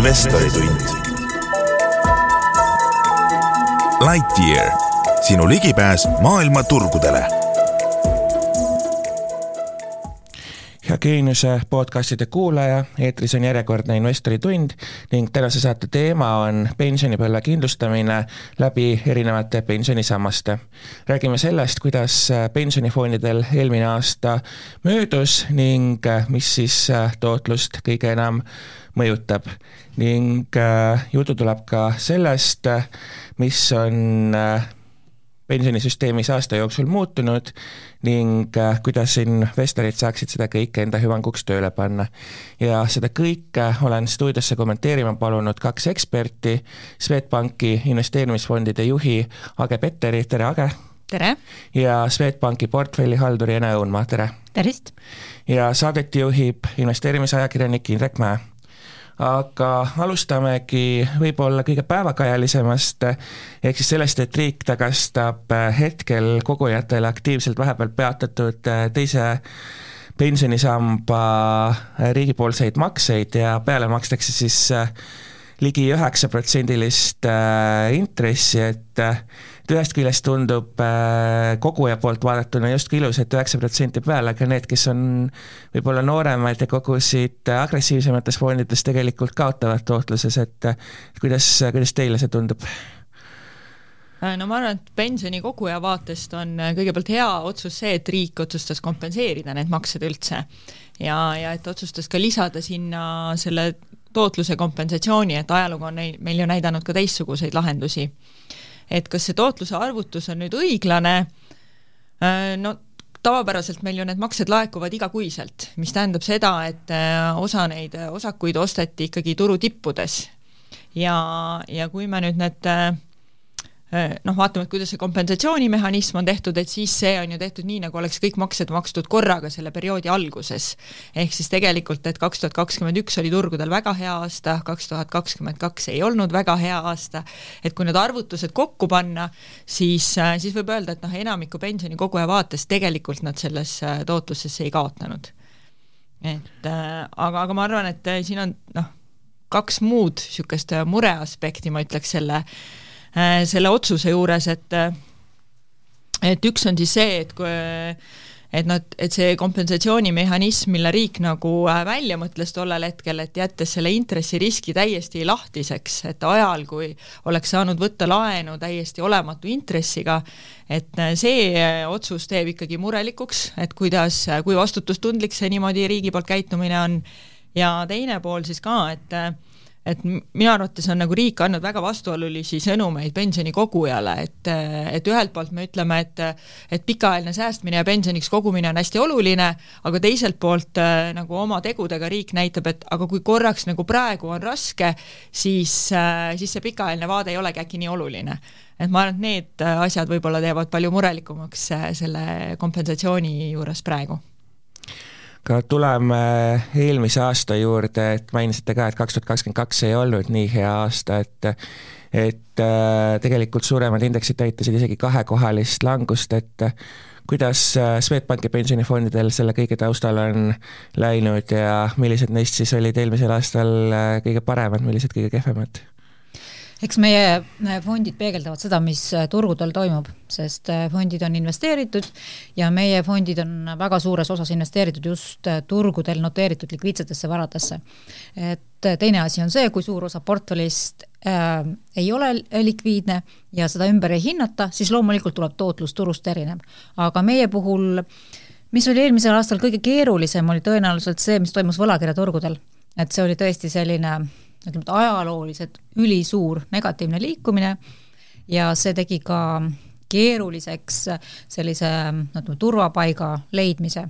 investoritund. Lightyear, sinu ligipääs maailma turgudele Geeniuse podcastide kuulaja, eetris on järjekordne investoritund ning tänase saate teema on pensionipõlve kindlustamine läbi erinevate pensionisammaste. räägime sellest, kuidas pensionifondidel eelmine aasta möödus ning mis siis tootlust kõige enam mõjutab. ning juttu tuleb ka sellest, mis on pensionisüsteemis aasta jooksul muutunud ning äh, kuidas investorid saaksid seda kõike enda hüvanguks tööle panna. ja seda kõike olen stuudiosse kommenteerima palunud kaks eksperti, Swedbanki investeerimisfondide juhi Age Petteri, tere Age! tere! ja Swedbanki portfellihalduri Ene Õunmaa, tere! tervist! ja saadet juhib investeerimisajakirjanik Indrek Mäe aga alustamegi võib-olla kõige päevakajalisemast, ehk siis sellest, et riik tagastab hetkel kogujatele aktiivselt vahepeal peatatud teise pensionisamba riigipoolseid makseid ja peale makstakse siis ligi üheksaprotsendilist intressi, et et ühest küljest tundub äh, koguja poolt vaadatuna justkui ilus, et üheksa protsenti peale, aga need, kes on võib-olla nooremad ja kogusid agressiivsemates fondides, tegelikult kaotavad tootluses, et kuidas, kuidas teile see tundub? Äh, no ma arvan, et pensionikoguja vaatest on äh, kõigepealt hea otsus see, et riik otsustas kompenseerida need maksed üldse. ja, ja et otsustas ka lisada sinna selle tootluse kompensatsiooni, et ajalugu on neil, meil ju näidanud ka teistsuguseid lahendusi et kas see tootluse arvutus on nüüd õiglane, äh, no tavapäraselt meil ju need maksed laekuvad igakuiselt, mis tähendab seda, et äh, osa neid osakuid osteti ikkagi turu tippudes. ja, ja kui me nüüd need äh, Äh, noh, vaatame, et kuidas see kompensatsioonimehhanism on tehtud, et siis see on ju tehtud nii, nagu oleks kõik maksed makstud korraga selle perioodi alguses. ehk siis tegelikult, et kaks tuhat kakskümmend üks oli turgudel väga hea aasta, kaks tuhat kakskümmend kaks ei olnud väga hea aasta, et kui need arvutused kokku panna, siis, äh, siis võib öelda, et noh, enamiku pensionikoguja vaates tegelikult nad selles äh, tootlusesse ei kaotanud. et äh, aga, aga ma arvan, et siin on noh, kaks muud niisugust mureaspekti, ma ütleks selle äh, Äh, selle otsuse juures, et et üks on siis see, et kui et noh, et, et see kompensatsioonimehhanism, mille riik nagu äh, välja mõtles tollel hetkel, et jättes selle intressiriski täiesti lahtiseks, et ajal, kui oleks saanud võtta laenu täiesti olematu intressiga, et äh, see otsus teeb ikkagi murelikuks, et kuidas, kui vastutustundlik see niimoodi riigi poolt käitumine on, ja teine pool siis ka, et et minu arvates on nagu riik andnud väga vastuolulisi sõnumeid pensionikogujale, et, et ühelt poolt me ütleme, et et pikaajaline säästmine ja pensioniks kogumine on hästi oluline, aga teiselt poolt nagu oma tegudega riik näitab, et aga kui korraks nagu praegu on raske, siis siis see pikaajaline vaade ei olegi äkki nii oluline. et ma arvan, et need asjad võib-olla teevad palju murelikumaks selle kompensatsiooni juures praegu aga tuleme eelmise aasta juurde, et mainisite ka, et kaks tuhat kakskümmend kaks ei olnud nii hea aasta, et et äh, tegelikult suuremad indeksid näitasid isegi kahekohalist langust, et kuidas äh, Swedbanki pensionifondidel selle kõige taustal on läinud ja millised neist siis olid eelmisel aastal äh, kõige paremad, millised kõige kehvemad? Eks meie äh, fondid peegeldavad seda, mis äh, turgudel toimub, sest äh, fondid on investeeritud ja meie fondid on väga suures osas investeeritud just turgudel noteeritud likviidsetesse varadesse. et teine asi on see, kui suur osa portfellist äh, ei ole likviidne ja seda ümber ei hinnata, siis loomulikult tuleb tootlus turust erinev. aga meie puhul mis oli eelmisel aastal kõige keerulisem, oli tõenäoliselt see, mis toimus võlakirjaturgudel. et see oli tõesti selline ütleme, et ajalooliselt ülisuur negatiivne liikumine ja see tegi ka keeruliseks sellise ütleme, turvapaiga leidmise.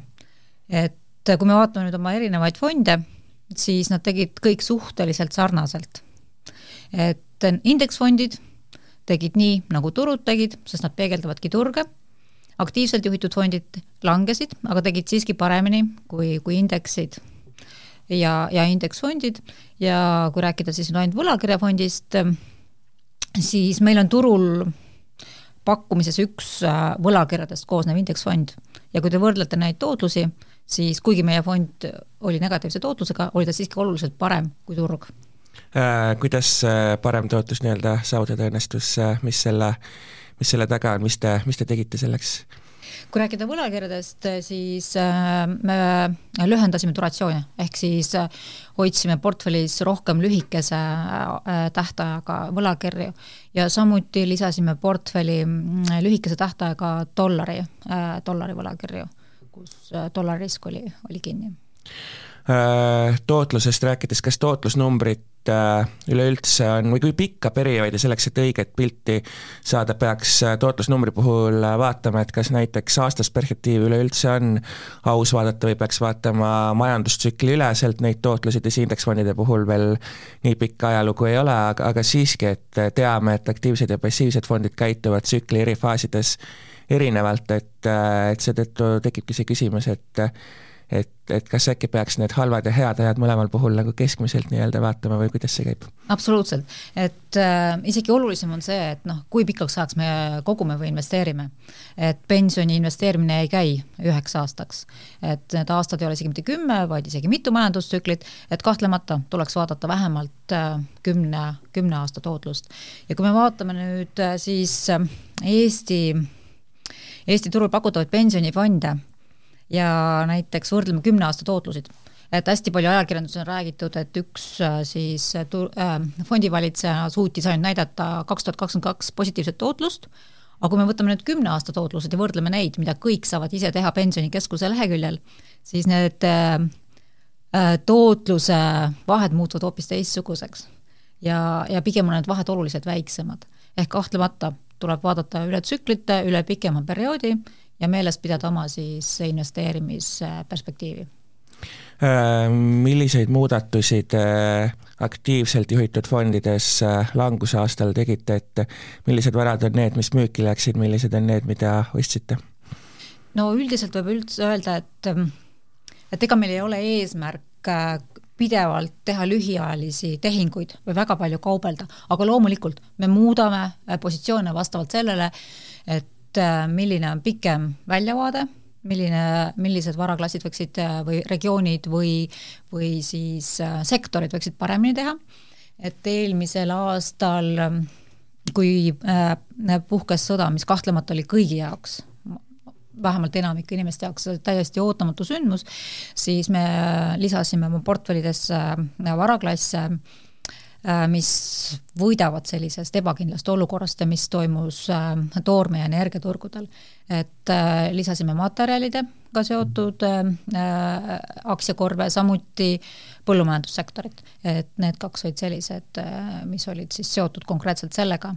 et kui me vaatame nüüd oma erinevaid fonde, siis nad tegid kõik suhteliselt sarnaselt. et indeksfondid tegid nii, nagu turud tegid, sest nad peegeldavadki turge, aktiivselt juhitud fondid langesid, aga tegid siiski paremini kui, kui indeksid ja, ja indeksfondid. Ja kui rääkida siis ainult võlakirjafondist, siis meil on turul pakkumises üks äh, võlakirjadest koosnev indeksfond. Ja kui te võrdlete neid tootlusi, siis kuigi meie fond oli negatiivse tootlusega, oli ta siiski oluliselt parem kui turg. Äh, kuidas äh, parem tootlus nii-öelda saavutada õnnestus, mis selle, mis selle taga on, mis te, mis te tegite selleks? Kui rääkida võlakirjadest, siis me lühendasime duratsiooni, ehk siis hoidsime portfellis rohkem lühikese tähtajaga võlakirju ja samuti lisasime portfelli mm, lühikese tähtajaga dollari, dollari võlakirju, kus dollarisk oli, oli kinni. Äh, tootlusest rääkides, kas tootlusnumbrid äh, üleüldse on või kui pikka perioodi selleks, et õiget pilti saada, peaks äh, tootlusnumbri puhul vaatama, et kas näiteks aastast perspektiivi üleüldse on aus vaadata või peaks vaatama majandustsükli üleselt neid tootlusi, tõsi, indeksfondide puhul veel nii pikka ajalugu ei ole, aga, aga siiski, et teame, et aktiivsed ja passiivsed fondid käituvad tsükli eri faasides erinevalt, et, et seetõttu tekibki see küsimus, et et, et kas äkki peaks need halvad ja head ajad mõlemal puhul nagu keskmiselt nii-öelda vaatama või kuidas see käib? absoluutselt, et äh, isegi olulisem on see, et noh, kui pikaks ajaks me kogume või investeerime. et pensioni investeerimine ei käi üheks aastaks, et need aastad ei ole isegi mitte kümme, vaid isegi mitu majandustsüklit, et kahtlemata tuleks vaadata vähemalt äh, kümne, kümne aasta tootlust. ja kui me vaatame nüüd äh, siis äh, Eesti Eesti turul pakutavaid pensionifonde ja näiteks võrdleme kümne aasta tootlusid et hästi palju ajakirjanduses on räägitud, et üks äh, siis äh, tu-, äh, fondivalitseja suutis ainult näidata kaks tuhat kakskümmend kaks positiivset tootlust, aga kui me võtame nüüd kümne aasta tootlused ja võrdleme neid, mida kõik saavad ise teha Pensionikeskuse leheküljel, siis need äh, äh, tootluse vahed muutuvad hoopis teistsuguseks. ja, ja pigem on need vahed oluliselt väiksemad. ehk kahtlemata tuleb vaadata üle tsüklite, üle pikema perioodi ja meeles pidada oma siis investeerimisperspektiivi. Äh, milliseid muudatusi te aktiivselt juhitud fondides äh, languse aastal tegite, et millised varad on need, mis müüki läksid, millised on need, mida ostsite? no üldiselt võib üldse öelda, et et ega meil ei ole eesmärk äh, pidevalt teha lühiajalisi tehinguid või väga palju kaubelda, aga loomulikult me muudame positsioone vastavalt sellele, et et äh, milline on pikem väljavaade, milline, millised varaklassid võiksid äh, või regioonid või, või siis äh, sektorid võiksid paremini teha, et eelmisel aastal, kui puhkes sõda, mis kahtlemata oli kõigi jaoks, vähemalt enamiku inimeste jaoks täiesti ootamatu sündmus, siis me lisasime oma portfellidesse varaklasse Äh, mis võidavad sellisest ebakindlast olukorrast mis toimus äh, toorme- ja energiaturgudel. et äh, lisasime materjalidega seotud aktsiakorve, samuti põllumajandussektorit, et need kaks olid sellised, mis olid siis seotud konkreetselt sellega,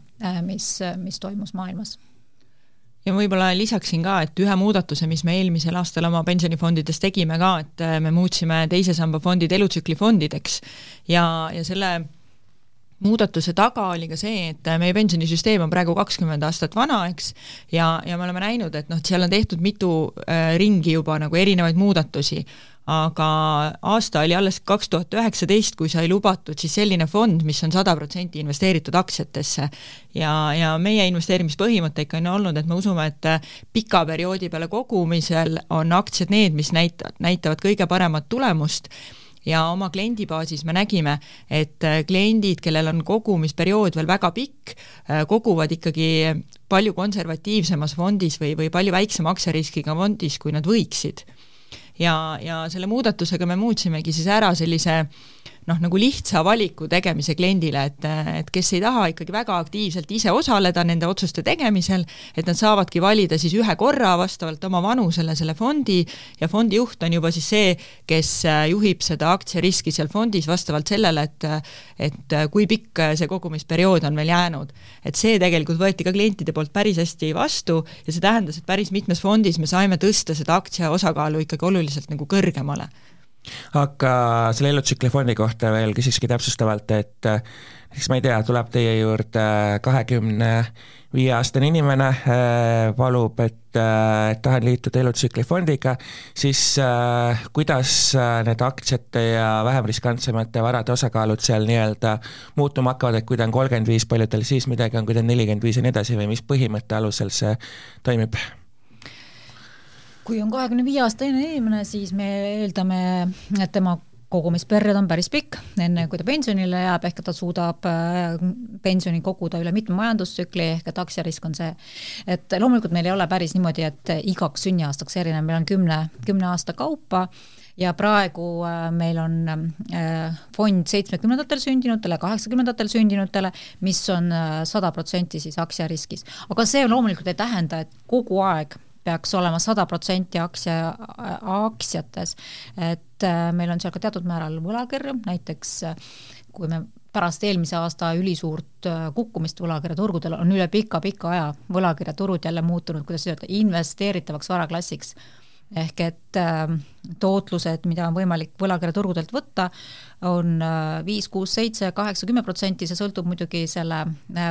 mis, mis toimus maailmas. Ja võib-olla lisaksin ka, et ühe muudatuse, mis me eelmisel aastal oma pensionifondides tegime ka, et me muutsime teise samba fondid elutsükli fondideks ja, ja selle muudatuse taga oli ka see, et meie pensionisüsteem on praegu kakskümmend aastat vana, eks, ja, ja me oleme näinud, et noh, seal on tehtud mitu äh, ringi juba nagu erinevaid muudatusi, aga aasta oli alles kaks tuhat üheksateist, kui sai lubatud siis selline fond, mis on sada protsenti investeeritud aktsiatesse. ja, ja meie investeerimispõhimõte ikka on olnud, et me usume, et pika perioodi peale kogumisel on aktsiad need, mis näitavad, näitavad kõige paremat tulemust ja oma kliendibaasis me nägime, et äh, kliendid, kellel on kogumisperiood veel väga pikk, äh, koguvad ikkagi palju konservatiivsemas fondis või, või palju väiksema aktsiariskiga fondis, kui nad võiksid. ja, ja selle muudatusega me muutsimegi siis ära sellise äh, noh, nagu lihtsa valiku tegemise kliendile, et, et kes ei taha ikkagi väga aktiivselt ise osaleda nende otsuste tegemisel, et nad saavadki valida siis ühe korra vastavalt oma vanusele selle fondi ja fondi juht on juba siis see, kes juhib seda aktsiariski seal fondis vastavalt sellele, et et kui pikk see kogumisperiood on veel jäänud. et see tegelikult võeti ka klientide poolt päris hästi vastu ja see tähendas, et päris mitmes fondis me saime tõsta seda aktsia osakaalu ikkagi oluliselt nagu kõrgemale aga selle elutsükli fondi kohta veel küsikski täpsustavalt, et eks ma ei tea, tuleb teie juurde kahekümne viie aastane inimene, palub, et, et tahan liituda elutsükli fondiga, siis kuidas need aktsiate ja vähem riskantsemate varade osakaalud seal nii-öelda muutuma hakkavad, et kui ta on kolmkümmend viis, palju tal siis midagi on, kui ta on nelikümmend viis ja nii edasi või mis põhimõtte alusel see toimib? Kui on kahekümne viie aastane inimene, siis me eeldame, et tema kogumisperiood on päris pikk, enne kui ta pensionile jääb, ehk ta suudab äh, pensioni koguda üle mitme majandustsükli, ehk et aktsiarisk on see. et loomulikult meil ei ole päris niimoodi, et igaks sünniaastaks erinev, meil on kümne, kümne aasta kaupa ja praegu äh, meil on äh, fond seitsmekümnendatel sündinutele, kaheksakümnendatel sündinutele, mis on sada protsenti siis aktsiariskis. aga see loomulikult ei tähenda, et kogu aeg peaks olema sada protsenti aktsia, aktsiates. et äh, meil on seal ka teatud määral võlakirju, näiteks äh, kui me pärast eelmise aasta ülisuurt äh, kukkumist võlakirjaturgudel on üle pika-pika aja võlakirjaturud jälle muutunud, kuidas öelda, investeeritavaks varaklassiks ehk et äh, tootlused, mida on võimalik võlakirjaturgudelt võtta, on viis, kuus, seitse, kaheksa, kümme protsenti, see sõltub muidugi selle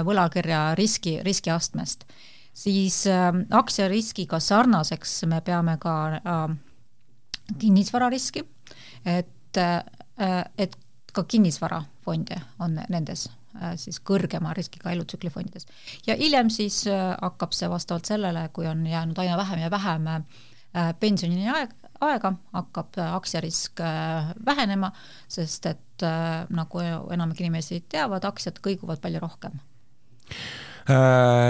võlakirja riski, riskiastmest siis äh, aktsiariskiga sarnaseks me peame ka äh, kinnisvarariski, et äh,, et ka kinnisvarafonde on nendes äh, siis kõrgema riskiga elutsükli fondides. ja hiljem siis äh, hakkab see vastavalt sellele, kui on jäänud aina vähem ja vähem äh, pensionini aeg, aega, hakkab aktsiarisk äh, vähenema, sest et nagu enamik inimesi teavad, aktsiad kõiguvad palju rohkem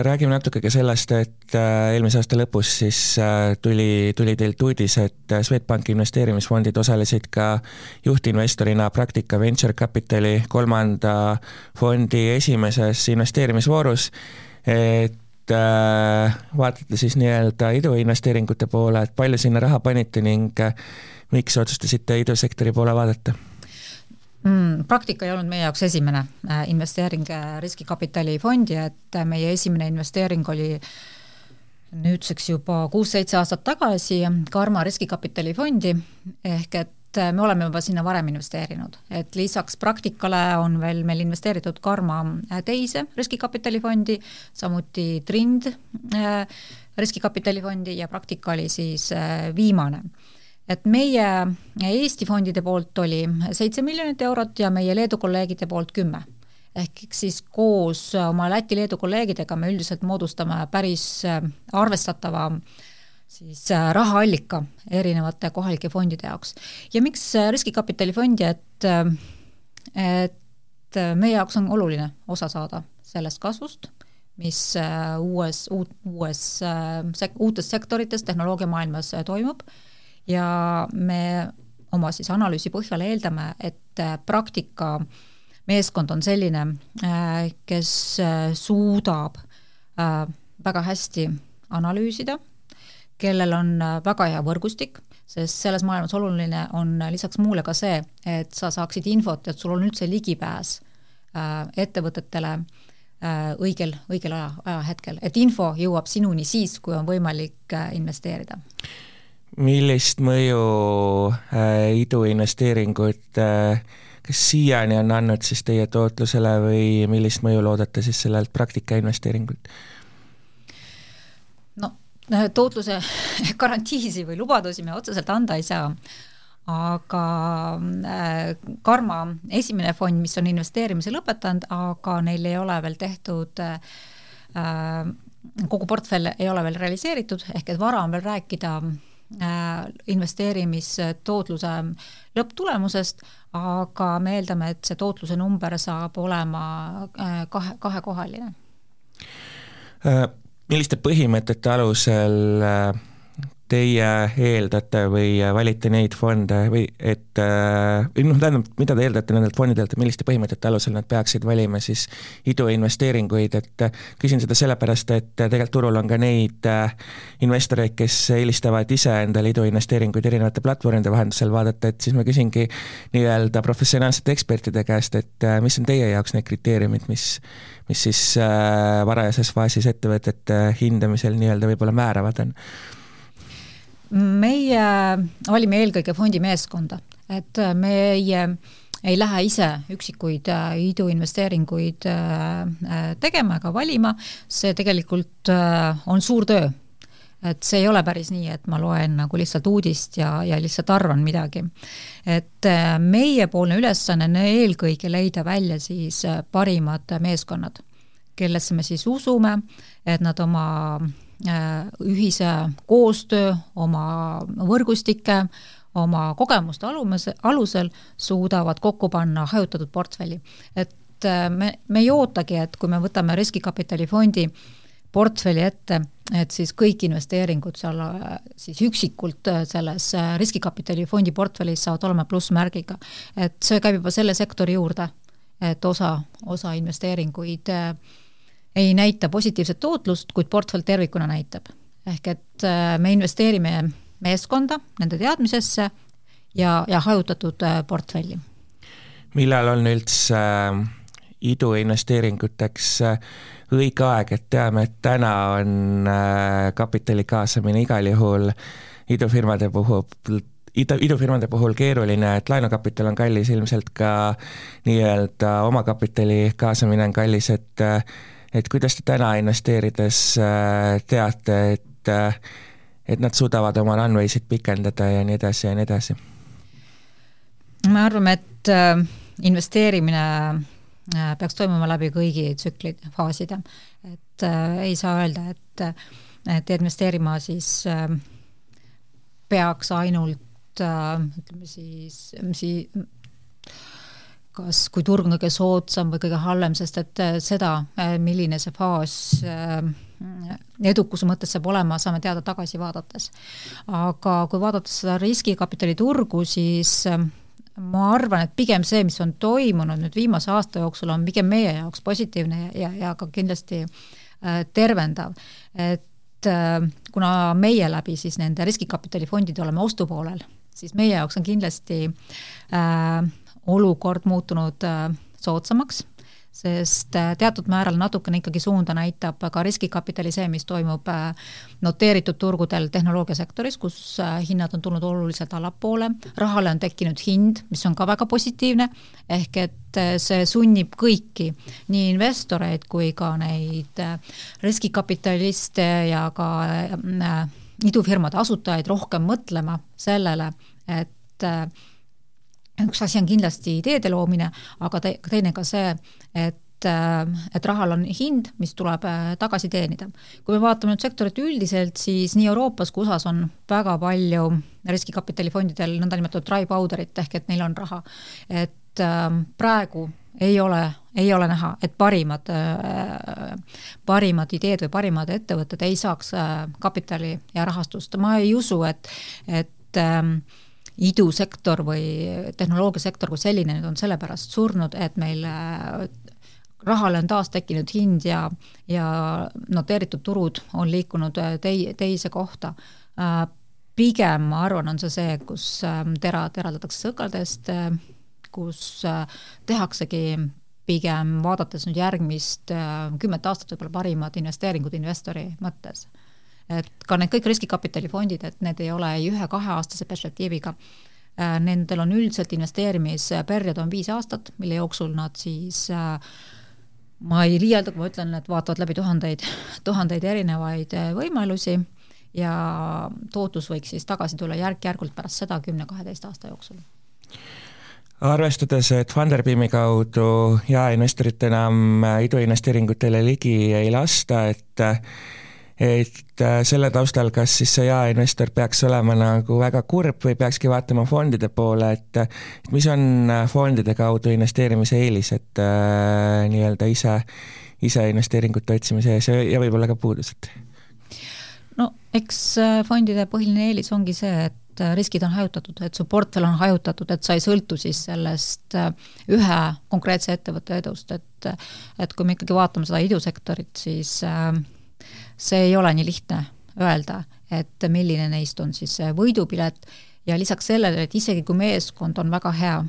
räägime natuke ka sellest, et äh, eelmise aasta lõpus siis äh, tuli, tuli teilt uudis, et Swedbanki investeerimisfondid osalesid ka juhtinvestorina Praktika Venture Capitali kolmanda fondi esimeses investeerimisvoorus, et vaatate siis nii-öelda iduinvesteeringute poole, et palju sinna raha panite ning miks otsustasite idusektori poole vaadata? Mm,? praktika ei olnud meie jaoks esimene äh, investeering äh, riskikapitali fondi, et äh, meie esimene investeering oli nüüdseks juba kuus-seitse aastat tagasi Karma riskikapitali fondi, ehk et me oleme juba sinna varem investeerinud, et lisaks praktikale on veel meil investeeritud Karma teise riskikapitalifondi, samuti Trind riskikapitalifondi ja praktika oli siis viimane et meie Eesti fondide poolt oli seitse miljonit eurot ja meie Leedu kolleegide poolt kümme. ehk siis koos oma Läti-Leedu kolleegidega me üldiselt moodustame päris äh, arvestatava siis äh, rahaallika erinevate kohalike fondide jaoks. ja miks äh, riskikapitalifondi, et, et meie jaoks on oluline osa saada sellest kasvust, mis uues, uut, uues uutes sektorites tehnoloogiamaailmas toimub ja me oma siis analüüsi põhjal eeldame, et äh, praktika meeskond on selline, äh, kes äh, suudab väga hästi analüüsida, kellel on väga hea võrgustik, sest selles maailmas oluline on lisaks muule ka see, et sa saaksid infot, et sul on üldse ligipääs ettevõtetele õigel, õigel aja, ajahetkel, et info jõuab sinuni siis, kui on võimalik investeerida millist mõju äh, iduinvesteeringud äh, kas siiani on andnud siis teie tootlusele või millist mõju loodate siis sellelt praktikainvesteeringult? no äh, tootluse garantiisi või lubadusi me otseselt anda ei saa, aga äh, Karma esimene fond, mis on investeerimise lõpetanud, aga neil ei ole veel tehtud äh, kogu portfell ei ole veel realiseeritud, ehk et vara on veel rääkida Äh, investeerimistootluse lõpptulemusest, aga me eeldame, et see tootluse number saab olema äh, kahe, kahekohaline. Äh, milliste põhimõtete alusel teie eeldate või valite neid fonde või et või noh, tähendab, mida te eeldate nendelt fondidelt, et milliste põhimõtete alusel nad peaksid valima siis iduinvesteeringuid, et küsin seda sellepärast, et tegelikult turul on ka neid äh, investoreid, kes eelistavad ise endale iduinvesteeringuid erinevate platvormide vahendusel vaadata, et siis ma küsingi nii-öelda professionaalsete ekspertide käest, et äh, mis on teie jaoks need kriteeriumid, mis mis siis äh, varajases faasis ettevõtete hindamisel nii-öelda võib-olla määravad on meie valime eelkõige fondi meeskonda, et meie ei lähe ise üksikuid äh, iduinvesteeringuid äh, tegema ega valima, see tegelikult äh, on suur töö. et see ei ole päris nii, et ma loen nagu lihtsalt uudist ja, ja lihtsalt arvan midagi. et meiepoolne ülesanne on eelkõige leida välja siis parimad meeskonnad, kellesse me siis usume, et nad oma Äh, ühise koostöö, oma võrgustike, oma kogemuste alumise, alusel suudavad kokku panna hajutatud portfelli. et äh, me, me ei ootagi, et kui me võtame riskikapitalifondi portfelli ette, et siis kõik investeeringud seal äh, siis üksikult äh, selles riskikapitalifondi portfellis saavad olema plussmärgiga. et see käib juba selle sektori juurde, et osa, osa investeeringuid ei näita positiivset tootlust, kuid portfell tervikuna näitab. ehk et me investeerime meeskonda, nende teadmisesse ja, ja hajutatud äh, portfelli. millal on üldse äh, iduinvesteeringuteks äh, õige aeg, et teame, et täna on kapitali kaasamine igal juhul idufirmade puhul idu, idufirmade puhul keeruline, et laenukapital on kallis, ilmselt ka nii-öelda omakapitali kaasamine on kallis, et et kuidas te täna investeerides teate, et et nad suudavad oma runway'sid pikendada ja nii edasi ja nii edasi? me arvame, et äh, investeerimine äh, peaks toimuma läbi kõigi tsükli faaside, et äh, ei saa öelda, et, et investeerima siis äh, peaks ainult äh, ütleme siis, siis kas, kui turg on kõige soodsam või kõige halvem, sest et äh, seda, äh, milline see faas äh, edukuse mõttes saab olema, saame teada tagasi vaadates. aga kui vaadata seda riskikapitaliturgu, siis ähm, ma arvan, et pigem see, mis on toimunud nüüd viimase aasta jooksul, on pigem meie jaoks positiivne ja, ja ka kindlasti tervendav. et kuna meie läbi siis nende riskikapitalifondide oleme ostupoolel, siis meie jaoks on kindlasti äh, olukord muutunud äh, soodsamaks sest äh, teatud määral natukene ikkagi suunda näitab ka riskikapitali see, mis toimub äh, noteeritud turgudel tehnoloogiasektoris, kus äh, hinnad on tulnud oluliselt allapoole, rahale on tekkinud hind, mis on ka väga positiivne, ehk et see sunnib kõiki, nii investoreid kui ka neid riskikapitaliste ja ka idufirmade asutajaid rohkem mõtlema sellele, et üks asi on kindlasti ideede loomine, aga te, teine ka see, et äh, et rahal on hind, mis tuleb äh, tagasi teenida. kui me vaatame nüüd sektorit üldiselt, siis nii Euroopas kui USA-s on väga palju riskikapitalifondidel nõndanimetatud dry powder'it ehk et neil on raha. et ähm, praegu ei ole, ei ole näha, et parimad, äh, parimad ideed või parimad ettevõtted ei saaks kapitali ja rahastust, ma ei usu, et, et ähm, idusektor või tehnoloogiasektor kui selline nüüd on sellepärast surnud, et meil äh, rahale on taas tekkinud hind ja, ja noteeritud turud on liikunud äh, tei-, teise kohta. Äh, pigem ma arvan, on see see, kus terad eraldatakse sõkaldest, kus tehaksegi pigem vaadates nüüd järgmist kümmet aastat võib-olla parimad investeeringud investori mõttes et ka need kõik riskikapitalifondid, et need ei ole ühe-kaheaastase perspektiiviga, äh, nendel on üldiselt investeerimisperiood on viis aastat, mille jooksul nad siis äh, ma ei liialda, kui ma ütlen, et vaatavad läbi tuhandeid, tuhandeid erinevaid äh, võimalusi ja tootlus võiks siis tagasi tulla järk-järgult pärast seda kümne-kaheteist aasta jooksul. Arvestades, et Funderbeami kaudu jaeinvestorit enam iduinvesteeringutele ligi ei lasta, et et äh, selle taustal, kas siis see jaeinvestor peaks olema nagu väga kurb või peakski vaatama fondide poole, et mis on äh, fondide kaudu investeerimise eelis, et äh, nii-öelda ise, ise investeeringute otsimise ees ja, ja võib-olla ka puudused? no eks äh, fondide põhiline eelis ongi see, et riskid on hajutatud, et su portfell on hajutatud, et sa ei sõltu siis sellest ühe konkreetse ettevõtte edust, et et kui me ikkagi vaatame seda idusektorit, siis äh, see ei ole nii lihtne öelda, et milline neist on siis võidupilet ja lisaks sellele, et isegi kui meeskond on väga hea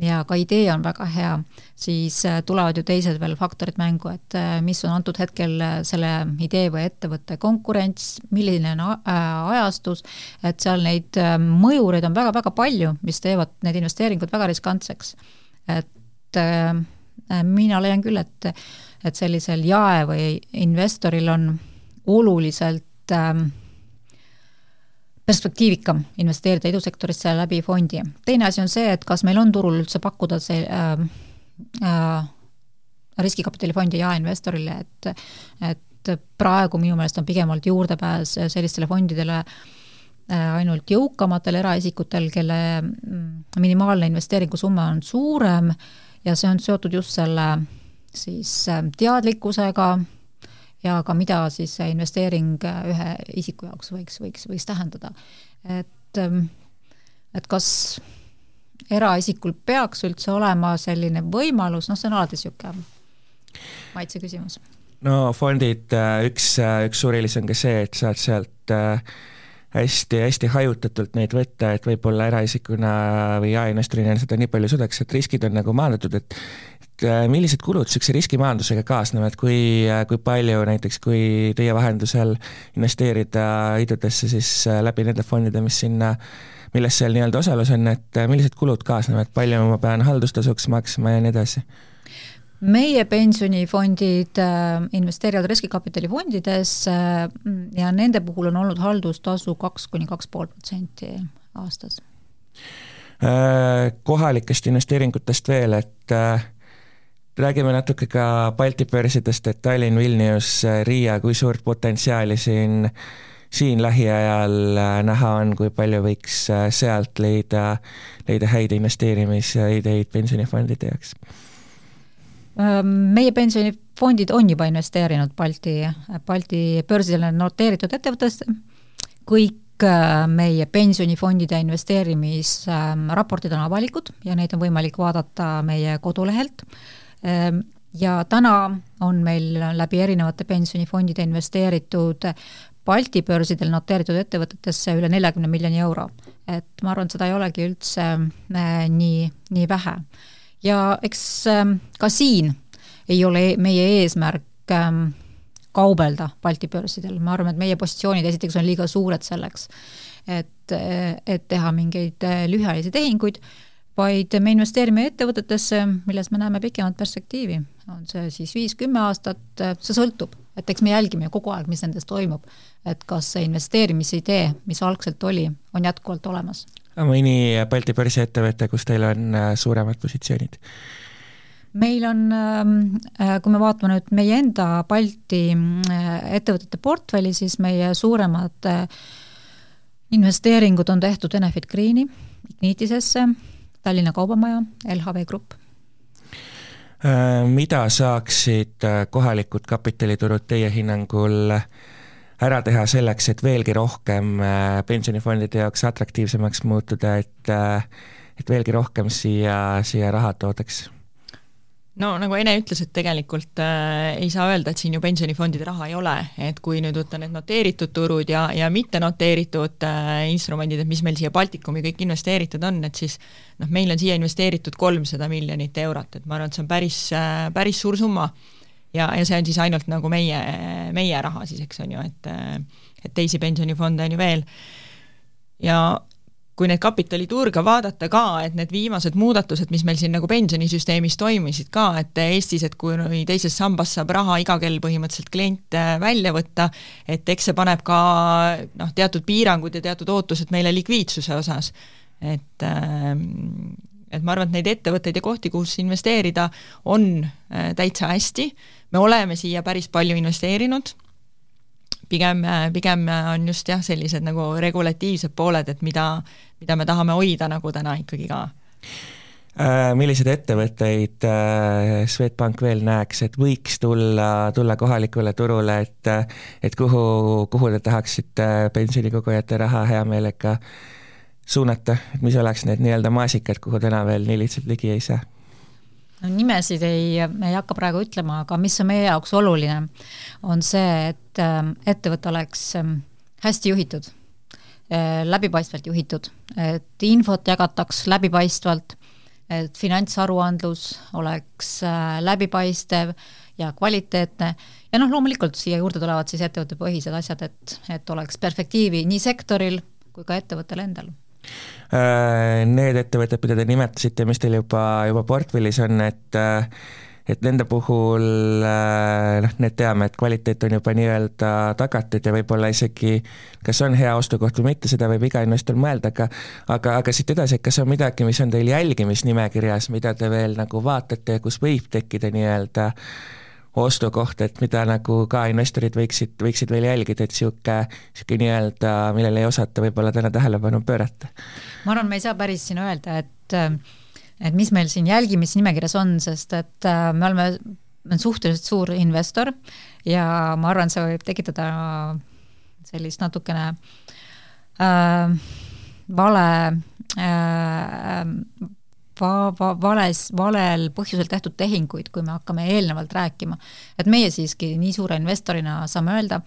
ja ka idee on väga hea, siis äh, tulevad ju teised veel faktorid mängu, et äh, mis on antud hetkel äh, selle idee või ettevõtte konkurents, milline on ajastus, et seal neid mõjureid on väga-väga palju, mis teevad need investeeringud väga riskantseks. et mina leian küll, et, et sellisel jae- või investoril on oluliselt ähm, perspektiivikam investeerida idusektorisse läbi fondi. teine asi on see, et kas meil on turul üldse pakkuda see äh, äh, riskikapitalifondi jaeinvestorile, et et praegu minu meelest on pigem olnud juurdepääs sellistele fondidele ainult jõukamatel eraisikutel, kelle mm, minimaalne investeeringusumma on suurem ja see on seotud just selle siis teadlikkusega ja ka mida siis see investeering ühe isiku jaoks võiks, võiks, võiks tähendada. et, et kas eraisikul peaks üldse olema selline võimalus, noh, see on alati niisugune maitse küsimus. no fondid, äh, üks, äh, üks suur eelis on ka see, et saad sealt hästi-hästi äh, hajutatult neid võtta, et võib-olla eraisikuna või jaeinvestorina seda nii palju suudaks, et riskid on nagu maandatud, et millised kulud niisuguse riskimaandusega kaasnevad, kui, kui palju näiteks, kui teie vahendusel investeerida idudesse siis läbi nende fondide, mis sinna milles seal nii-öelda osalus on, et millised kulud kaasnevad, palju ma pean haldustasuks maksma ja nii edasi? meie pensionifondid äh, investeerivad riskikapitali fondidesse äh, ja nende puhul on olnud haldustasu kaks kuni kaks pool protsenti aastas. Äh, kohalikest investeeringutest veel, et räägime natuke ka Balti börsidest, et Tallinn, Vilnius, Riia, kui suurt potentsiaali siin, siin lähiajal näha on, kui palju võiks sealt leida, leida häid investeerimisideid pensionifondide jaoks? meie pensionifondid on juba investeerinud Balti, Balti börsidele noteeritud ettevõttesse, kõik meie pensionifondide investeerimisraportid on avalikud ja neid on võimalik vaadata meie kodulehelt. Ja täna on meil läbi erinevate pensionifondide investeeritud Balti börsidel noteeritud ettevõtetesse üle neljakümne miljoni euro. et ma arvan, et seda ei olegi üldse nii, nii vähe. Ja eks ähm, ka siin ei ole e-, meie eesmärk ähm, kaubelda Balti börsidel, ma arvan, et meie positsioonid esiteks on liiga suured selleks, et, et teha mingeid lühiajalisi tehinguid, vaid me investeerime ettevõtetesse, milles me näeme pikemat perspektiivi, on see siis viis-kümme aastat, äh, see sõltub, et eks me jälgime ju kogu aeg, mis nendes toimub. et kas see investeerimisidee, mis algselt oli, on jätkuvalt olemas mõni Balti börsiettevõte, kus teil on äh, suuremad positsioonid? meil on, ähm, äh, kui me vaatame nüüd meie enda Balti äh, ettevõtete portfelli, siis meie suuremad investeeringud on tehtud Enefit Greeni, Ignitisesse, Tallinna Kaubamaja, LHV Grupp. mida saaksid kohalikud kapitaliturud teie hinnangul äh, ära teha selleks, et veelgi rohkem äh, pensionifondide jaoks atraktiivsemaks muutuda, et äh, et veelgi rohkem siia, siia raha toodaks? No nagu Ene ütles, et tegelikult äh, ei saa öelda, et siin ju pensionifondide raha ei ole, et kui nüüd võtta need noteeritud turud ja, ja mitte noteeritud äh, instrumendid, et mis meil siia Baltikumi kõik investeeritud on, et siis noh, meil on siia investeeritud kolmsada miljonit eurot, et ma arvan, et see on päris äh,, päris suur summa. Ja, ja see on siis ainult nagu meie, meie raha siis, eks on ju, et et teisi pensionifonde on ju veel. ja kui neid kapitaliturge vaadata ka, et need viimased muudatused, mis meil siin nagu pensionisüsteemis toimisid ka, et Eestis, et kui teises sambas saab raha iga kell põhimõtteliselt klient välja võtta, et eks see paneb ka noh, teatud piirangud ja teatud ootused meile likviidsuse osas. et et ma arvan, et neid ettevõtteid ja kohti, kus investeerida, on äh, täitsa hästi, me oleme siia päris palju investeerinud, pigem, äh, pigem on just jah, sellised nagu regulatiivsed pooled, et mida, mida me tahame hoida nagu täna ikkagi ka äh, milliseid ettevõtteid Swedbank veel näeks, et võiks tulla, tulla kohalikule turule, et et kuhu, kuhu te tahaksite pensionikogujate raha hea meelega suunata, et mis oleks need nii-öelda maasikad, kuhu täna veel nii lihtsalt ligi ei saa? No nimesid ei, ei hakka praegu ütlema, aga mis on meie jaoks oluline, on see, et ähm, ettevõte oleks ähm, hästi juhitud, äh, läbipaistvalt juhitud, et infot jagataks läbipaistvalt, et finantsaruandlus oleks äh, läbipaistev ja kvaliteetne. Ja noh, loomulikult siia juurde tulevad siis ettevõttepõhised asjad, et, et oleks perspektiivi nii sektoril kui ka ettevõttel endal need ettevõtted, mida te nimetasite, mis teil juba, juba portfellis on, et äh, et nende puhul äh, noh, need teame, et kvaliteet on juba nii-öelda tagatud ja võib-olla isegi kas on hea ostukoht või mitte, seda võib iga investor mõelda, aga aga, aga siit edasi, et kas on midagi, mis on teil jälgimisnimekirjas, mida te veel nagu vaatate ja kus võib tekkida nii-öelda ostukoht, et mida nagu ka investorid võiksid, võiksid veel jälgida, et niisugune, niisugune nii-öelda, millele ei osata võib-olla täna tähelepanu pöörata? ma arvan, me ei saa päris siin öelda, et et mis meil siin jälgimisnimekirjas on, sest et äh, me oleme, me oleme suhteliselt suur investor ja ma arvan, see võib tekitada sellist natukene äh, vale äh, va-, va-, vales, valel põhjusel tehtud tehinguid, kui me hakkame eelnevalt rääkima. et meie siiski nii suure investorina saame öelda,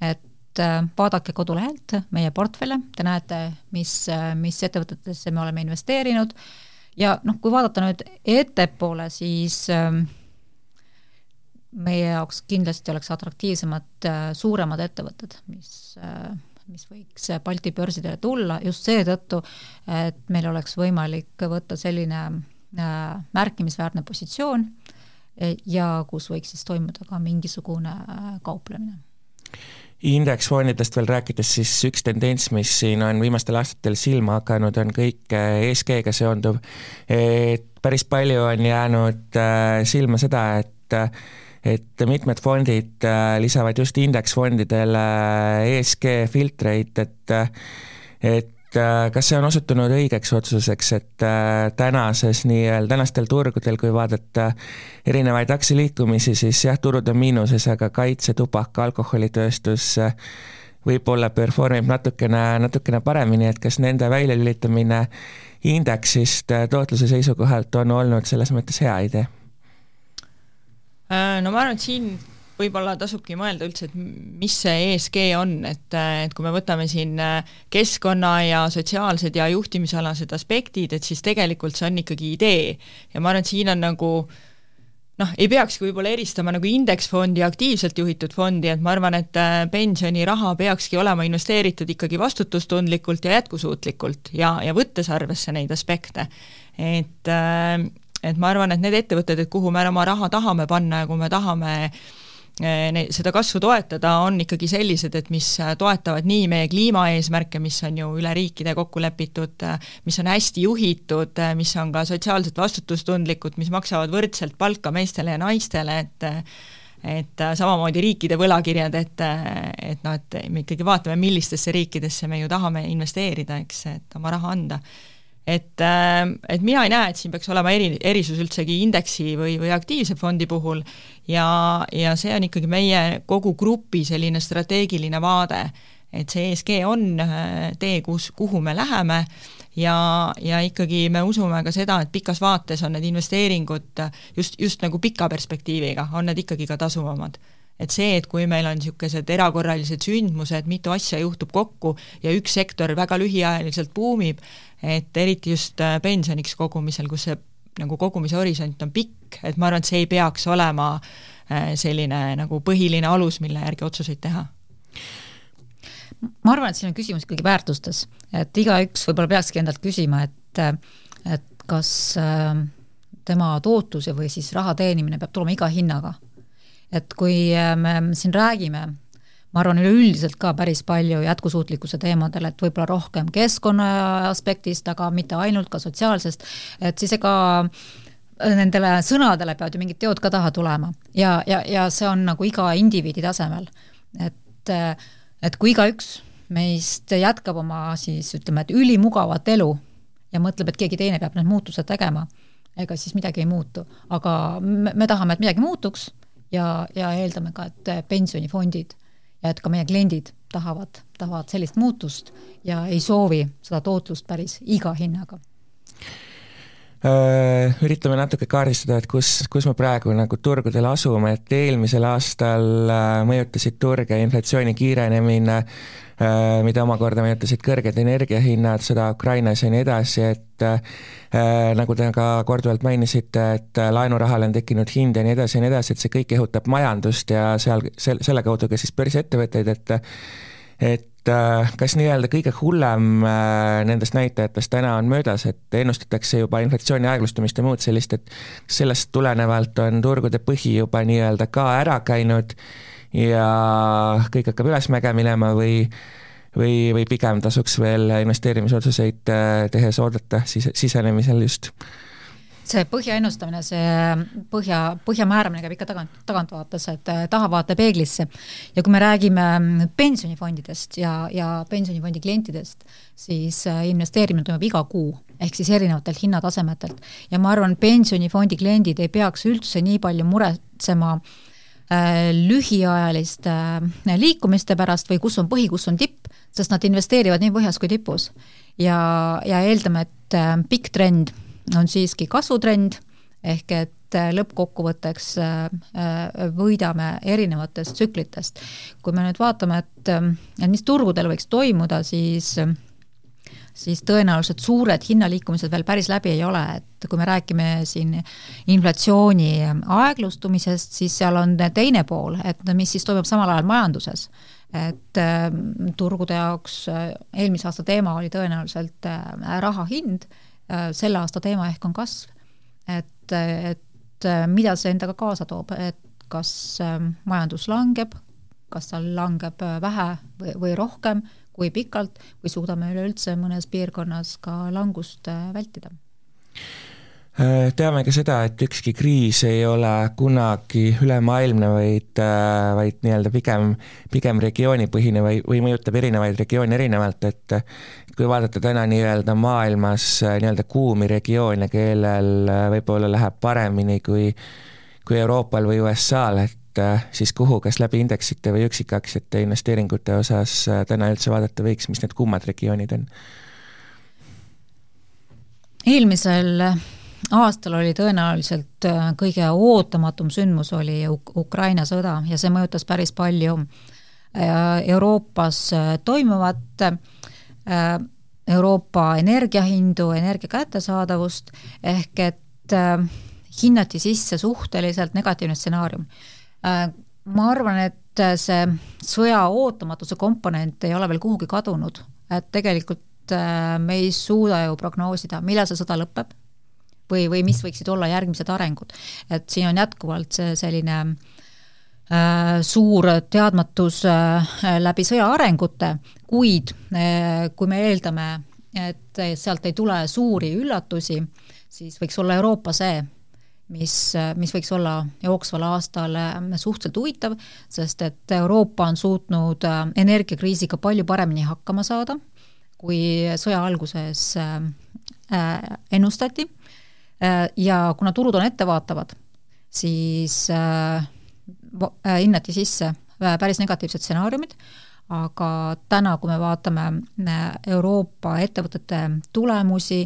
et äh, vaadake kodulehelt meie portfelle, te näete, mis, äh, mis ettevõtetesse me oleme investeerinud ja noh, kui vaadata nüüd ettepoole, siis äh, meie jaoks kindlasti oleks atraktiivsemad suuremad ettevõtted, mis mis võiks Balti börsidele tulla just seetõttu, et meil oleks võimalik võtta selline äh, märkimisväärne positsioon e, ja kus võiks siis toimuda ka mingisugune äh, kauplemine indeksfondidest veel rääkides, siis üks tendents, mis siin on viimastel aastatel silma hakanud, on kõik ESG-ga seonduv. et päris palju on jäänud äh, silma seda, et et mitmed fondid äh, lisavad just indeksfondidele ESG filtreid, et et äh, kas see on osutunud õigeks otsuseks, et äh, tänases nii-öelda, tänastel turgudel, kui vaadata erinevaid aktsialiikumisi, siis jah, turud on miinuses, aga kaitse, tubaka, alkoholitööstus võib-olla performib natukene, natukene paremini, et kas nende väljalülitamine indeksist tootluse seisukohalt on olnud selles mõttes hea idee? Äh, no ma arvan, et siin võib-olla tasubki mõelda üldse, et mis see ESG on, et, et kui me võtame siin äh, keskkonna ja sotsiaalsed ja juhtimisalased aspektid, et siis tegelikult see on ikkagi idee. ja ma arvan, et siin on nagu noh, ei peakski võib-olla eristama nagu indeksfondi ja aktiivselt juhitud fondi, et ma arvan, et äh, pensioniraha peakski olema investeeritud ikkagi vastutustundlikult ja jätkusuutlikult ja, ja võttes arvesse neid aspekte. et äh, et ma arvan, et need ettevõtted, et kuhu me oma raha tahame panna ja kui me tahame eh, seda kasvu toetada, on ikkagi sellised, et mis toetavad nii meie kliimaeesmärke, mis on ju üle riikide kokku lepitud, mis on hästi juhitud, mis on ka sotsiaalselt vastutustundlikud, mis maksavad võrdselt palka meestele ja naistele, et et samamoodi riikide võlakirjad, et, et noh, et me ikkagi vaatame, millistesse riikidesse me ju tahame investeerida, eks, et oma raha anda et, äh, et mina ei näe, et siin peaks olema eri, erisus üldsegi indeksi või, või aktiivse fondi puhul. Ja, ja see on ikkagi meie kogu grupi selline strateegiline vaade, et see ESG on äh, tee, kus, kuhu me läheme. Ja, ja ikkagi me usume ka seda, et pikas vaates on need investeeringud just, just nagu pika perspektiiviga, on need ikkagi ka tasuvamad et see, et kui meil on niisugused erakorralised sündmused, mitu asja juhtub kokku ja üks sektor väga lühiajaliselt buumib, et eriti just äh, pensioniks kogumisel, kus see nagu kogumise horisont on pikk, et ma arvan, et see ei peaks olema äh, selline nagu põhiline alus, mille järgi otsuseid teha ma arvan, et siin on küsimus ikkagi väärtustes, et igaüks võib-olla peakski endalt küsima, et, et kas äh, tema tootlus või siis raha teenimine peab tulema iga hinnaga. Et kui me siin räägime ma arvan, üleüldiselt ka päris palju jätkusuutlikkuse teemadel, et võib-olla rohkem keskkonna aspektist, aga mitte ainult, ka sotsiaalsest, et siis ega nendele sõnadele peavad ju mingid teod ka taha tulema ja, ja, ja see on nagu iga indiviidi tasemel. et, et kui igaüks meist jätkab oma siis ütleme, et ülimugavat elu ja mõtleb, et keegi teine peab need muutused tegema, ega siis midagi ei muutu. aga me, me tahame, et midagi muutuks ja, ja eeldame ka, et pensionifondid ja et ka meie kliendid tahavad, tahavad sellist muutust ja ei soovi seda tootlust päris iga hinnaga. Äh, üritame natuke kaardistada, et kus, kus me praegu nagu turgudel asume, et eelmisel aastal äh, mõjutasid turge inflatsiooni kiirenemine, mida omakorda mõjutasid kõrged energiahinnad, sõda Ukrainas ja nii edasi, et äh, nagu te ka korduvalt mainisite, et laenurahale on tekkinud hind ja nii edasi ja nii edasi, et see kõik ehutab majandust ja seal, sel-, selle kaudu ka siis börsiettevõtteid, et et kas nii-öelda kõige hullem nendest näitajatest täna on möödas, et ennustatakse juba inflatsiooni aeglustumist ja muud sellist, et sellest tulenevalt on turgude põhi juba nii-öelda ka ära käinud ja kõik hakkab ülesmäge minema või või, või pigem tasuks veel investeerimisotsuseid äh, tehes oodata sise, sisenemisel just? see põhja ennustamine, see põhja, põhja määramine käib ikka tagant, tagantvaates, et äh, tahavaate peeglisse. ja kui me räägime mm, pensionifondidest ja, ja pensionifondi klientidest, siis äh, investeerimine toimub iga kuu, ehk siis erinevatelt hinnatasemetelt. ja ma arvan, pensionifondi kliendid ei peaks üldse nii palju muretsema äh, lühiajaliste äh, liikumiste pärast või kus on põhi, kus on tipp, sest nad investeerivad nii põhjas kui tipus. ja, ja eeldame, et äh, pikk trend on siiski kasvutrend, ehk et äh, lõppkokkuvõtteks äh, äh, võidame erinevatest tsüklitest. kui me nüüd vaatame, et, et mis turgudel võiks toimuda, siis siis tõenäoliselt suured hinnaliikumised veel päris läbi ei ole, et kui me räägime siin inflatsiooni aeglustumisest, siis seal on teine pool, et mis siis toimub samal ajal majanduses. et äh, turgude jaoks eelmise aasta teema oli tõenäoliselt äh, raha hind äh,, selle aasta teema ehk on kasv et, et äh, mida see endaga kaasa toob, et kas ähm, majandus langeb, kas tal langeb äh, vähe või, või rohkem, kui pikalt, või suudame üleüldse mõnes piirkonnas ka langust äh, vältida? Teame ka seda, et ükski kriis ei ole kunagi ülemaailmne, vaid, vaid nii-öelda pigem, pigem regioonipõhine või, või mõjutab erinevaid regioone erinevalt, et kui vaadata täna nii-öelda maailmas äh, nii-öelda kuumi regioone, kellel äh, võib-olla läheb paremini kui, kui Euroopal või USA-l, et äh, siis kuhu, kas läbi indeksite või üksikaktsiate investeeringute osas täna üldse vaadata võiks, mis need kuumad regioonid on? eelmisel aastal oli tõenäoliselt kõige ootamatum sündmus oli Ukraina sõda ja see mõjutas päris palju Euroopas toimuvat Äh, Euroopa energiahindu, energia kättesaadavust, ehk et äh, hinnati sisse suhteliselt negatiivne stsenaarium. Äh, ma arvan, et see sõja ootamatuse komponent ei ole veel kuhugi kadunud, et tegelikult me ei suuda ju prognoosida, millal see sõda lõpeb või, või mis võiksid olla järgmised arengud. et siin on jätkuvalt see selline äh, suur teadmatus äh, läbi sõja arengute, kuid eh, kui me eeldame, et sealt ei tule suuri üllatusi, siis võiks olla Euroopa see, mis, mis võiks olla jooksval aastal eh, suhteliselt huvitav, sest et Euroopa on suutnud eh, energiakriisiga palju paremini hakkama saada, kui sõja alguses ennustati. Ja kuna turud on ettevaatavad, siis hinnati sisse päris negatiivsed stsenaariumid, aga täna, kui me vaatame äh, Euroopa ettevõtete tulemusi,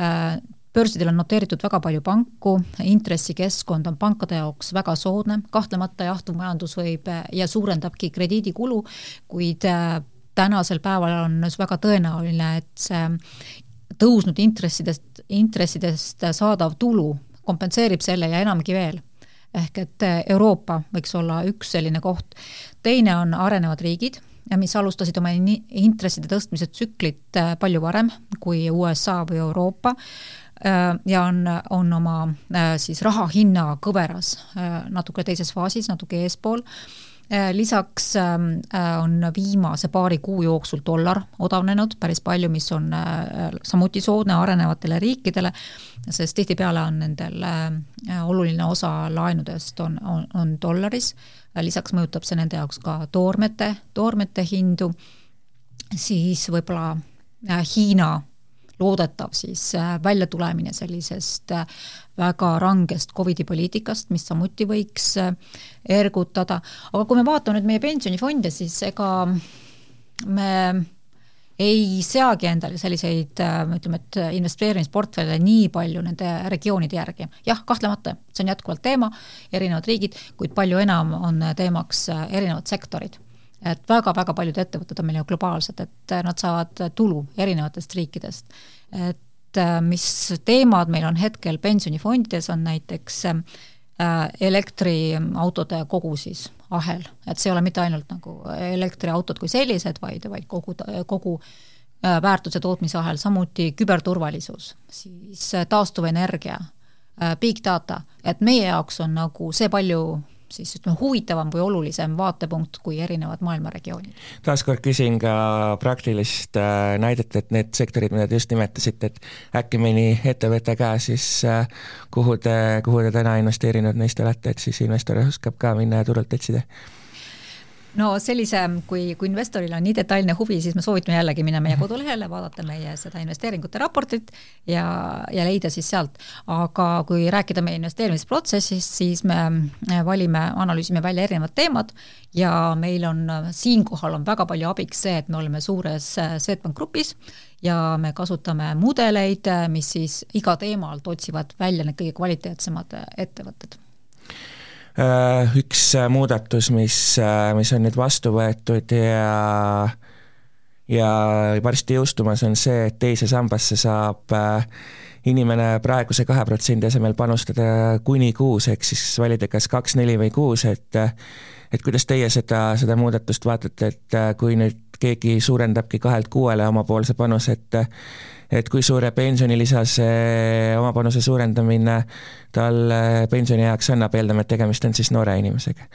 äh, börsidel on noteeritud väga palju panku, intressikeskkond on pankade jaoks väga soodne, kahtlemata jahtuv majandus võib äh, ja suurendabki krediidikulu, kuid tänasel päeval on väga tõenäoline, et see tõusnud intressidest, intressidest saadav tulu kompenseerib selle ja enamgi veel. Ehk et Euroopa võiks olla üks selline koht. teine on arenevad riigid mis alustasid oma intresside tõstmise tsüklit äh, palju varem kui USA või Euroopa. äh, ja on, on oma äh, siis raha hinna kõveras natuke teises faasis, natuke eespool. Lisaks ähm, on viimase paari kuu jooksul dollar odavnenud päris palju, mis on samuti soodne arenevatele riikidele, sest tihtipeale on nendel oluline osa laenudest on, on, on dollaris. Lisaks mõjutab see nende jaoks ka toormete, toormete hindu, siis võib-olla äh, Hiina loodetav siis äh, väljatulemine sellisest äh, väga rangest Covidi poliitikast, mis samuti võiks ergutada, aga kui me vaatame nüüd meie pensionifonde, siis ega me ei seagi endale selliseid ütleme, et investeerimisportfelle nii palju nende regioonide järgi. jah, kahtlemata, see on jätkuvalt teema, erinevad riigid, kuid palju enam on teemaks erinevad sektorid. Et väga-väga paljud ettevõtted on meil ju globaalsed, et nad saavad tulu erinevatest riikidest. et mis teemad meil on hetkel pensionifondides, on näiteks Äh, elektriautode kogu siis ahel, et see ei ole mitte ainult nagu elektriautod kui sellised, vaid, vaid kogu, kogu äh, väärtuse tootmisahel, samuti küberturvalisus, siis äh, taastuvenergia, big data, et meie jaoks on nagu see palju siis ütleme, huvitavam või olulisem vaatepunkt kui erinevad maailma regioonid. taaskord küsin ka praktilist äh, näidet, et need sektorid, mida te just nimetasite, et äkki mõni ettevõte ka siis, äh, kuhu te, kuhu te täna investeerinud neist olete, et siis investor oskab ka minna ja turult otsida no sellise, kui, kui investoril on nii detailne huvi, siis me soovitame jällegi minna meie kodulehele, vaadata meie seda investeeringute raportit ja, ja leida siis sealt. aga kui rääkida meie investeerimisprotsessist, siis me valime, analüüsime välja erinevad teemad ja meil on siinkohal on väga palju abiks see, et me oleme suures Swedbank grupis ja me kasutame mudeleid, mis siis iga teema alt otsivad välja need kõige kvaliteetsemad ettevõtted Äh, üks äh, muudatus, mis, äh, mis on nüüd vastu võetud ja ja varsti jõustumas, on see, et teise sambasse saab inimene praeguse kahe protsendi asemel panustada kuni kuus, ehk siis valida kas kaks, neli või kuus, et et kuidas teie seda, seda muudatust vaatate, et kui nüüd keegi suurendabki kahelt kuuele omapoolse panuse, et et kui suure pensionilisa see oma panuse suurendamine talle pensionieaks annab, eeldame, et tegemist on siis noore inimesega?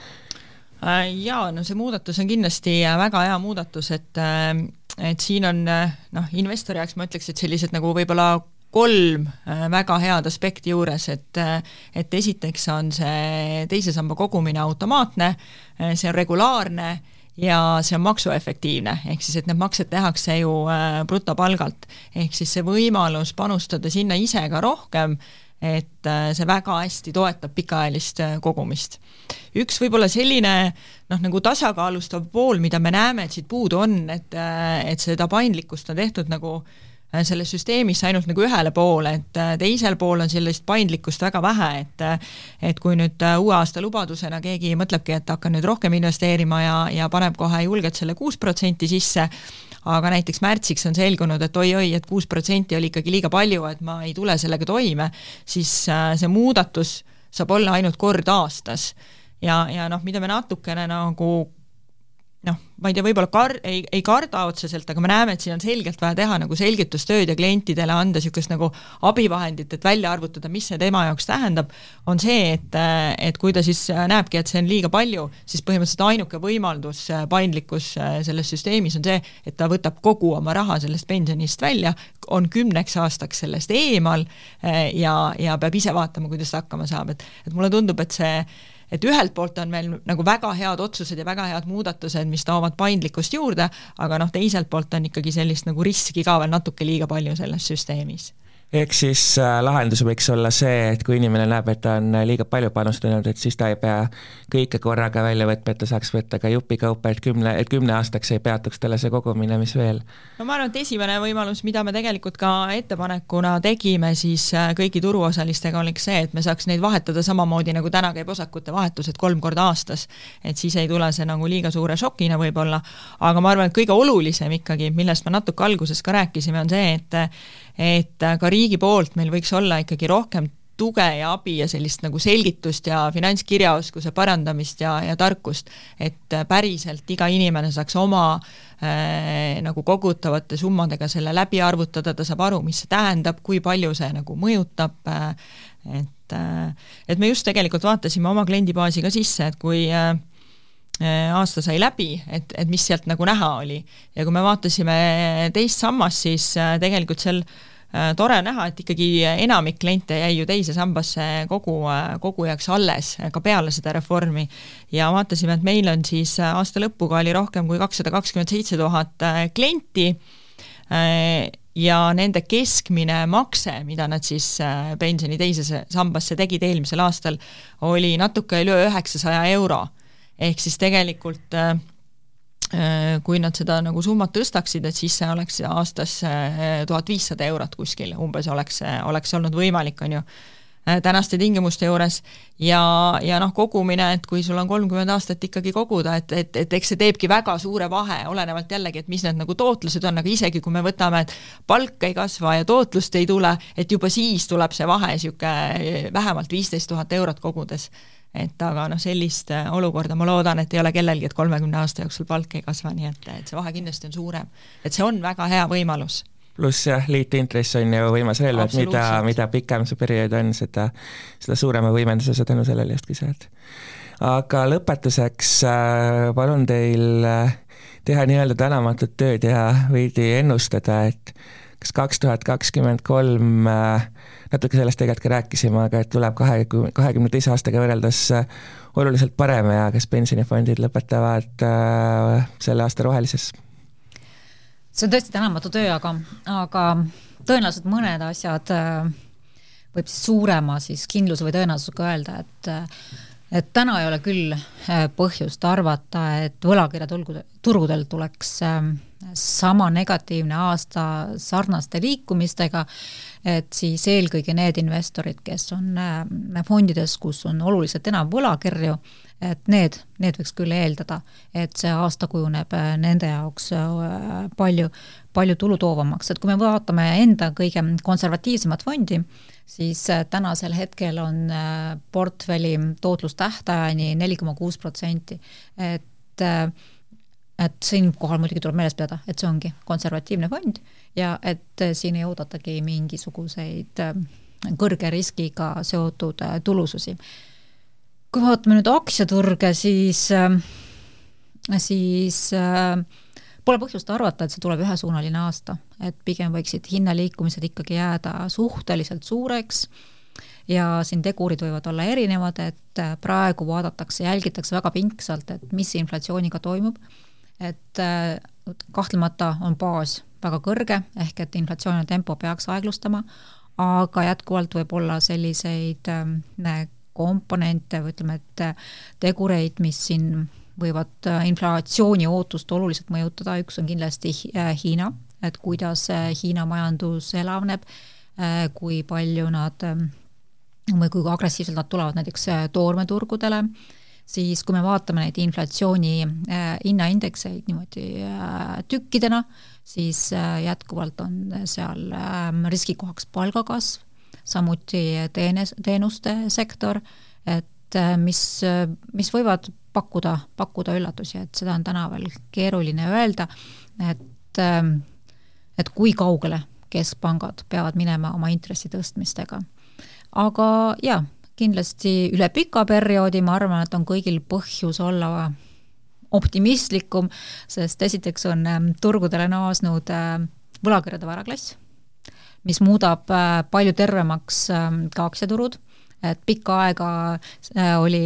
Äh, jaa, no see muudatus on kindlasti väga hea muudatus, et äh, et siin on noh, investori jaoks ma ütleks, et sellised nagu võib-olla kolm äh, väga head aspekti juures, et et esiteks on see teise samba kogumine automaatne, see on regulaarne ja see on maksuefektiivne, ehk siis et need maksed tehakse ju äh, brutopalgalt. ehk siis see võimalus panustada sinna ise ka rohkem, et äh, see väga hästi toetab pikaajalist äh, kogumist. üks võib-olla selline noh, nagu tasakaalustav pool, mida me näeme, et siit puudu on, et, et seda paindlikkust on tehtud nagu selles süsteemis ainult nagu ühele poole, et äh, teisel pool on sellist paindlikkust väga vähe, et äh, et kui nüüd uue aasta lubadusena keegi mõtlebki, et hakkan nüüd rohkem investeerima ja, ja paneb kohe julgelt selle kuus protsenti sisse, aga näiteks märtsiks on selgunud, et oi-oi, et kuus protsenti oli ikkagi liiga palju, et ma ei tule sellega toime, siis see muudatus saab olla ainult kord aastas. ja, ja noh, mida me natukene nagu noh, ma ei tea, võib-olla kar-, ei, ei karda otseselt, aga me näeme, et siin on selgelt vaja teha nagu selgitustööd ja klientidele anda niisugust nagu abivahendit, et välja arvutada, mis see tema jaoks tähendab, on see, et, et kui ta siis näebki, et see on liiga palju, siis põhimõtteliselt ainuke võimaldus, paindlikkus selles süsteemis on see, et ta võtab kogu oma raha sellest pensionist välja, on kümneks aastaks sellest eemal ja, ja peab ise vaatama, kuidas ta hakkama saab, et et mulle tundub, et see et ühelt poolt on meil nagu väga head otsused ja väga head muudatused, mis toovad paindlikkust juurde, aga noh, teiselt poolt on ikkagi sellist nagu riski ka veel natuke liiga palju selles süsteemis ehk siis äh, lahendus võiks olla see, et kui inimene näeb, et ta on liiga palju panustanud, et siis ta ei pea kõike korraga välja võtma, et ta saaks võtta ka jupikaupa, et kümne, et kümne aastaks ei peatuks talle see kogumine, mis veel. no ma arvan, et esimene võimalus, mida me tegelikult ka ettepanekuna tegime siis äh, kõigi turuosalistega, oleks see, et me saaks neid vahetada samamoodi, nagu täna käib osakute vahetus, et kolm korda aastas. et siis ei tule see nagu liiga suure šokina võib-olla, aga ma arvan, et kõige olulisem ikkagi, millest me natuke alguses ka rääkisime, on see, et et ka riigi poolt meil võiks olla ikkagi rohkem tuge ja abi ja sellist nagu selgitust ja finantskirjaoskuse parandamist ja, ja tarkust, et päriselt iga inimene saaks oma äh, nagu kogutavate summadega selle läbi arvutada, ta saab aru, mis see tähendab, kui palju see nagu mõjutab äh,, et äh, et me just tegelikult vaatasime oma kliendibaasi ka sisse, et kui äh, aasta sai läbi, et, et mis sealt nagu näha oli. ja kui me vaatasime teist sammast, siis äh, tegelikult seal äh, Äh, tore on näha, et ikkagi enamik kliente jäi ju teise sambasse kogu, äh, kogujaks alles ka peale seda reformi. ja vaatasime, et meil on siis äh, aasta lõpuga oli rohkem kui kakssada kakskümmend seitse tuhat klienti ja nende keskmine makse, mida nad siis pensioni teise sambasse tegid eelmisel aastal, oli natuke üle üheksasaja euro. ehk siis tegelikult äh, Äh, kui nad seda nagu summat tõstaksid, et siis see oleks aastas äh, tuhat viissada eurot kuskil umbes oleks, oleks olnud võimalik, on ju, äh, tänaste tingimuste juures. Ja, ja noh, kogumine, et kui sul on kolmkümmend aastat ikkagi koguda, et, et, et eks see teebki väga suure vahe, olenevalt jällegi, et mis need nagu tootlused on, aga isegi kui me võtame, et palk ei kasva ja tootlust ei tule, et juba siis tuleb see vahe niisugune vähemalt viisteist tuhat eurot kogudes et aga noh, sellist äh, olukorda ma loodan, et ei ole kellelgi, et kolmekümne aasta jooksul palk ei kasva, nii et, et see vahe kindlasti on suurem. et see on väga hea võimalus pluss jah, liitintress on ju võimas relv, et mida, mida pikem see periood on, seda, seda suurema võimenduse sa tänu sellele justkui saad. aga lõpetuseks äh, palun teil äh, teha nii-öelda tänamatut tööd ja veidi ennustada, et kas kaks tuhat kakskümmend kolm, natuke sellest tegelikult ka rääkisime, aga et tuleb kahekümne, kahekümne teise aastaga võrreldes oluliselt parem ja kas pensionifondid lõpetavad selle aasta rohelises? See on tõesti tänamatu töö, aga, aga tõenäoliselt mõned asjad äh, võib siis suurema siis kindluse või tõenäosusega öelda, et et täna ei ole küll äh, põhjust arvata, et võlakirjaturgudel, turgudel tuleks äh, sama negatiivne aasta sarnaste liikumistega, et siis eelkõige need investorid, kes on fondides, kus on oluliselt enam võlakirju, et need, need võiks küll eeldada, et see aasta kujuneb äh, nende jaoks äh, palju, palju tulutoovamaks, et kui me vaatame enda kõige konservatiivsemat fondi, siis äh, tänasel hetkel on portfelli tootlus tähtajani neli koma kuus protsenti, et et siinkohal muidugi tuleb meeles pidada, et see ongi konservatiivne fond ja et siin ei oodatagi mingisuguseid kõrge riskiga seotud tulususi. Kui vaatame nüüd aktsiaturge, siis, äh, siis äh, pole põhjust arvata, et see tuleb ühesuunaline aasta, et pigem võiksid hinnaliikumised ikkagi jääda suhteliselt suureks. Ja siin tegurid võivad olla erinevad, et äh, praegu vaadatakse, jälgitakse väga pingsalt, et mis inflatsiooniga toimub, et kahtlemata on baas väga kõrge, ehk et inflatsiooni tempo peaks aeglustama, aga jätkuvalt võib olla selliseid komponente või ütleme, et tegureid, mis siin võivad äh, inflatsiooni ootust oluliselt mõjutada, üks on kindlasti äh, Hiina, et kuidas äh, Hiina majandus elavneb, kui palju nad või kui agressiivselt nad tulevad näiteks toormeturgudele, siis kui me vaatame neid inflatsiooni hinnaindekseid niimoodi tükkidena, siis jätkuvalt on seal riskikohaks palgakasv, samuti teenes, teenuste sektor, et äh, mis, mis võivad pakkuda, pakkuda üllatusi, et seda on täna veel keeruline öelda, et, ähm, et kui kaugele keskpangad peavad minema oma intressi tõstmistega. aga jaa, kindlasti üle pika perioodi ma arvan, et on kõigil põhjus olla optimistlikum, sest esiteks on ähm, turgudele naasnud äh, võlakirjade varaklass mis muudab äh, palju tervemaks ähm, ka aktsiaturud, et pikka aega äh, oli,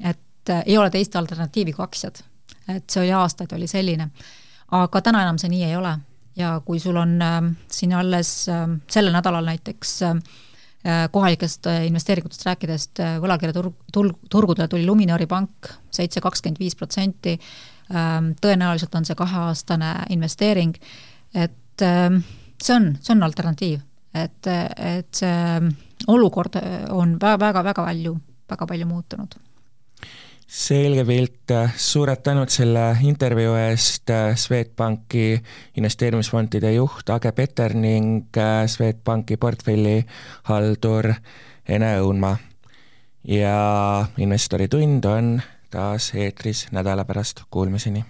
et äh, ei ole teist alternatiivi kui aktsiad. et see oli aastaid, oli selline. aga täna enam see nii ei ole ja kui sul on ähm, siin alles ähm, sellel nädalal näiteks kohalikest investeeringutest rääkides, võlakirjaturg, turg, turgudele tuli Luminori pank seitse kakskümmend viis protsenti, tõenäoliselt on see kaheaastane investeering, et see on, see on alternatiiv, et, et see olukord on väga-väga palju, väga palju muutunud selge pilt, suured tänud selle intervjuu eest, Swedbanki investeerimisfondide juht Age Peter ning Swedbanki portfellihaldur Ene Õunmaa. ja investori tund on taas eetris nädala pärast, kuulmiseni